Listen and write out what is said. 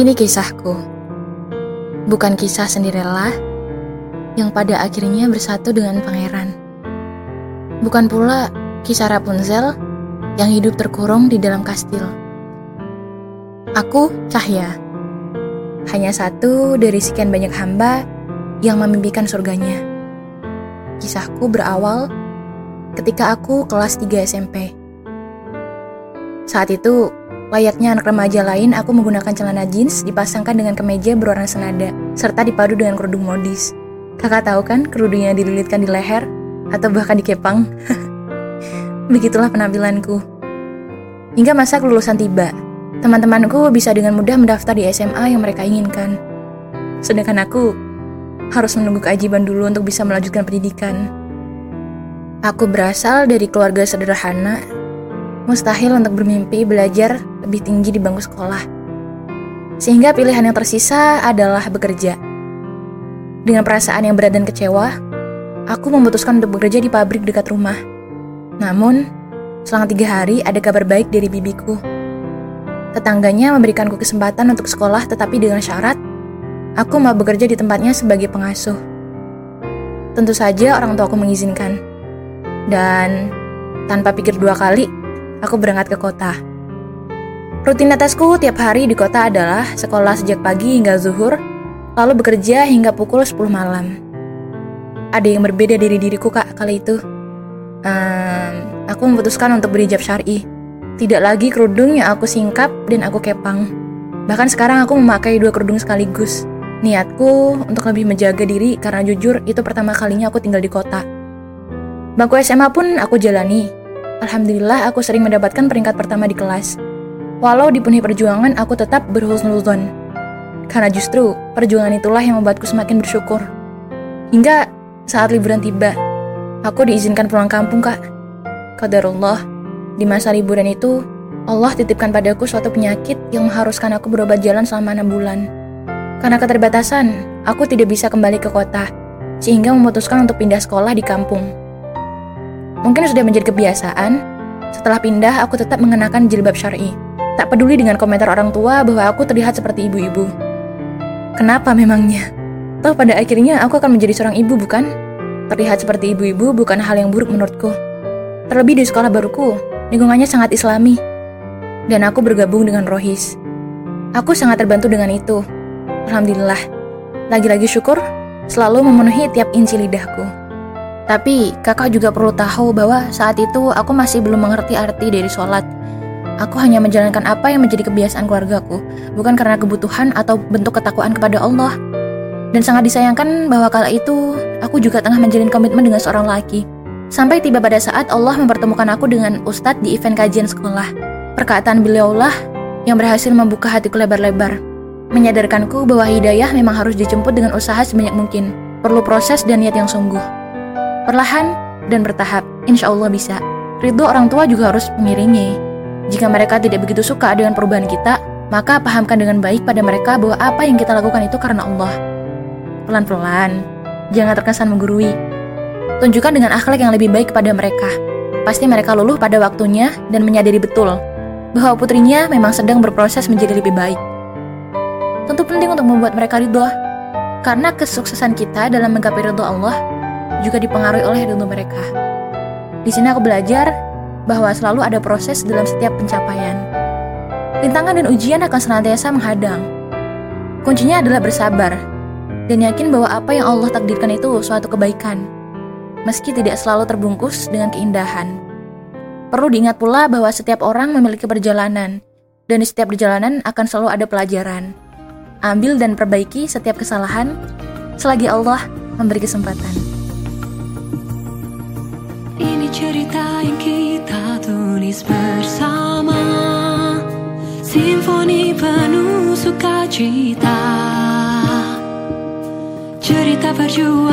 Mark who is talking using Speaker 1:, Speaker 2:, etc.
Speaker 1: Ini kisahku. Bukan kisah Cinderella yang pada akhirnya bersatu dengan pangeran. Bukan pula kisah Rapunzel yang hidup terkurung di dalam kastil. Aku Cahya. Hanya satu dari sekian banyak hamba yang memimpikan surganya. Kisahku berawal ketika aku kelas 3 SMP. Saat itu, layaknya anak remaja lain, aku menggunakan celana jeans dipasangkan dengan kemeja berwarna senada, serta dipadu dengan kerudung modis. Kakak tahu kan kerudungnya dililitkan di leher, atau bahkan dikepang? Begitulah penampilanku. Hingga masa kelulusan tiba, teman-temanku bisa dengan mudah mendaftar di SMA yang mereka inginkan. Sedangkan aku harus menunggu keajaiban dulu untuk bisa melanjutkan pendidikan. Aku berasal dari keluarga sederhana, mustahil untuk bermimpi belajar lebih tinggi di bangku sekolah. Sehingga pilihan yang tersisa adalah bekerja. Dengan perasaan yang berat dan kecewa, aku memutuskan untuk bekerja di pabrik dekat rumah. Namun, selang tiga hari ada kabar baik dari bibiku. Tetangganya memberikanku kesempatan untuk sekolah tetapi dengan syarat aku mau bekerja di tempatnya sebagai pengasuh. Tentu saja orang tua aku mengizinkan. Dan tanpa pikir dua kali, aku berangkat ke kota. Rutinitasku tiap hari di kota adalah sekolah sejak pagi hingga zuhur, lalu bekerja hingga pukul 10 malam. Ada yang berbeda dari diriku kak kali itu. Um, aku memutuskan untuk berhijab syari. Tidak lagi kerudung yang aku singkap dan aku kepang. Bahkan sekarang aku memakai dua kerudung sekaligus. Niatku untuk lebih menjaga diri karena jujur itu pertama kalinya aku tinggal di kota. Bangku SMA pun aku jalani. Alhamdulillah aku sering mendapatkan peringkat pertama di kelas. Walau dipenuhi perjuangan, aku tetap berhusnuzon. Karena justru perjuangan itulah yang membuatku semakin bersyukur. Hingga saat liburan tiba, aku diizinkan pulang kampung, Kak. Qadarullah, di masa liburan itu, Allah titipkan padaku suatu penyakit yang mengharuskan aku berobat jalan selama enam bulan. Karena keterbatasan, aku tidak bisa kembali ke kota, sehingga memutuskan untuk pindah sekolah di kampung. Mungkin sudah menjadi kebiasaan, setelah pindah aku tetap mengenakan jilbab syari. Tak peduli dengan komentar orang tua bahwa aku terlihat seperti ibu-ibu. Kenapa memangnya? Toh pada akhirnya aku akan menjadi seorang ibu bukan? Terlihat seperti ibu-ibu bukan hal yang buruk menurutku. Terlebih di sekolah baruku, lingkungannya sangat islami. Dan aku bergabung dengan Rohis. Aku sangat terbantu dengan itu. Alhamdulillah. Lagi-lagi syukur selalu memenuhi tiap inci lidahku. Tapi kakak juga perlu tahu bahwa saat itu aku masih belum mengerti arti dari sholat Aku hanya menjalankan apa yang menjadi kebiasaan keluargaku, bukan karena kebutuhan atau bentuk ketakwaan kepada Allah. Dan sangat disayangkan bahwa kala itu, aku juga tengah menjalin komitmen dengan seorang laki. Sampai tiba pada saat Allah mempertemukan aku dengan Ustadz di event kajian sekolah. Perkataan beliaulah yang berhasil membuka hatiku lebar-lebar. Menyadarkanku bahwa hidayah memang harus dijemput dengan usaha sebanyak mungkin. Perlu proses dan niat yang sungguh. Perlahan dan bertahap, insya Allah bisa. Ridho orang tua juga harus mengiringi. Jika mereka tidak begitu suka dengan perubahan kita, maka pahamkan dengan baik pada mereka bahwa apa yang kita lakukan itu karena Allah. Pelan-pelan, jangan terkesan menggurui. Tunjukkan dengan akhlak yang lebih baik kepada mereka. Pasti mereka luluh pada waktunya dan menyadari betul bahwa putrinya memang sedang berproses menjadi lebih baik. Tentu penting untuk membuat mereka ridho, karena kesuksesan kita dalam menggapai ridho Allah juga dipengaruhi oleh ridho mereka. Di sini aku belajar bahwa selalu ada proses dalam setiap pencapaian. Rintangan dan ujian akan senantiasa menghadang. Kuncinya adalah bersabar dan yakin bahwa apa yang Allah takdirkan itu suatu kebaikan, meski tidak selalu terbungkus dengan keindahan. Perlu diingat pula bahwa setiap orang memiliki perjalanan, dan di setiap perjalanan akan selalu ada pelajaran. Ambil dan perbaiki setiap kesalahan selagi Allah memberi kesempatan.
Speaker 2: Bersama Simfoni penuh sukacita. Cerita perjuangan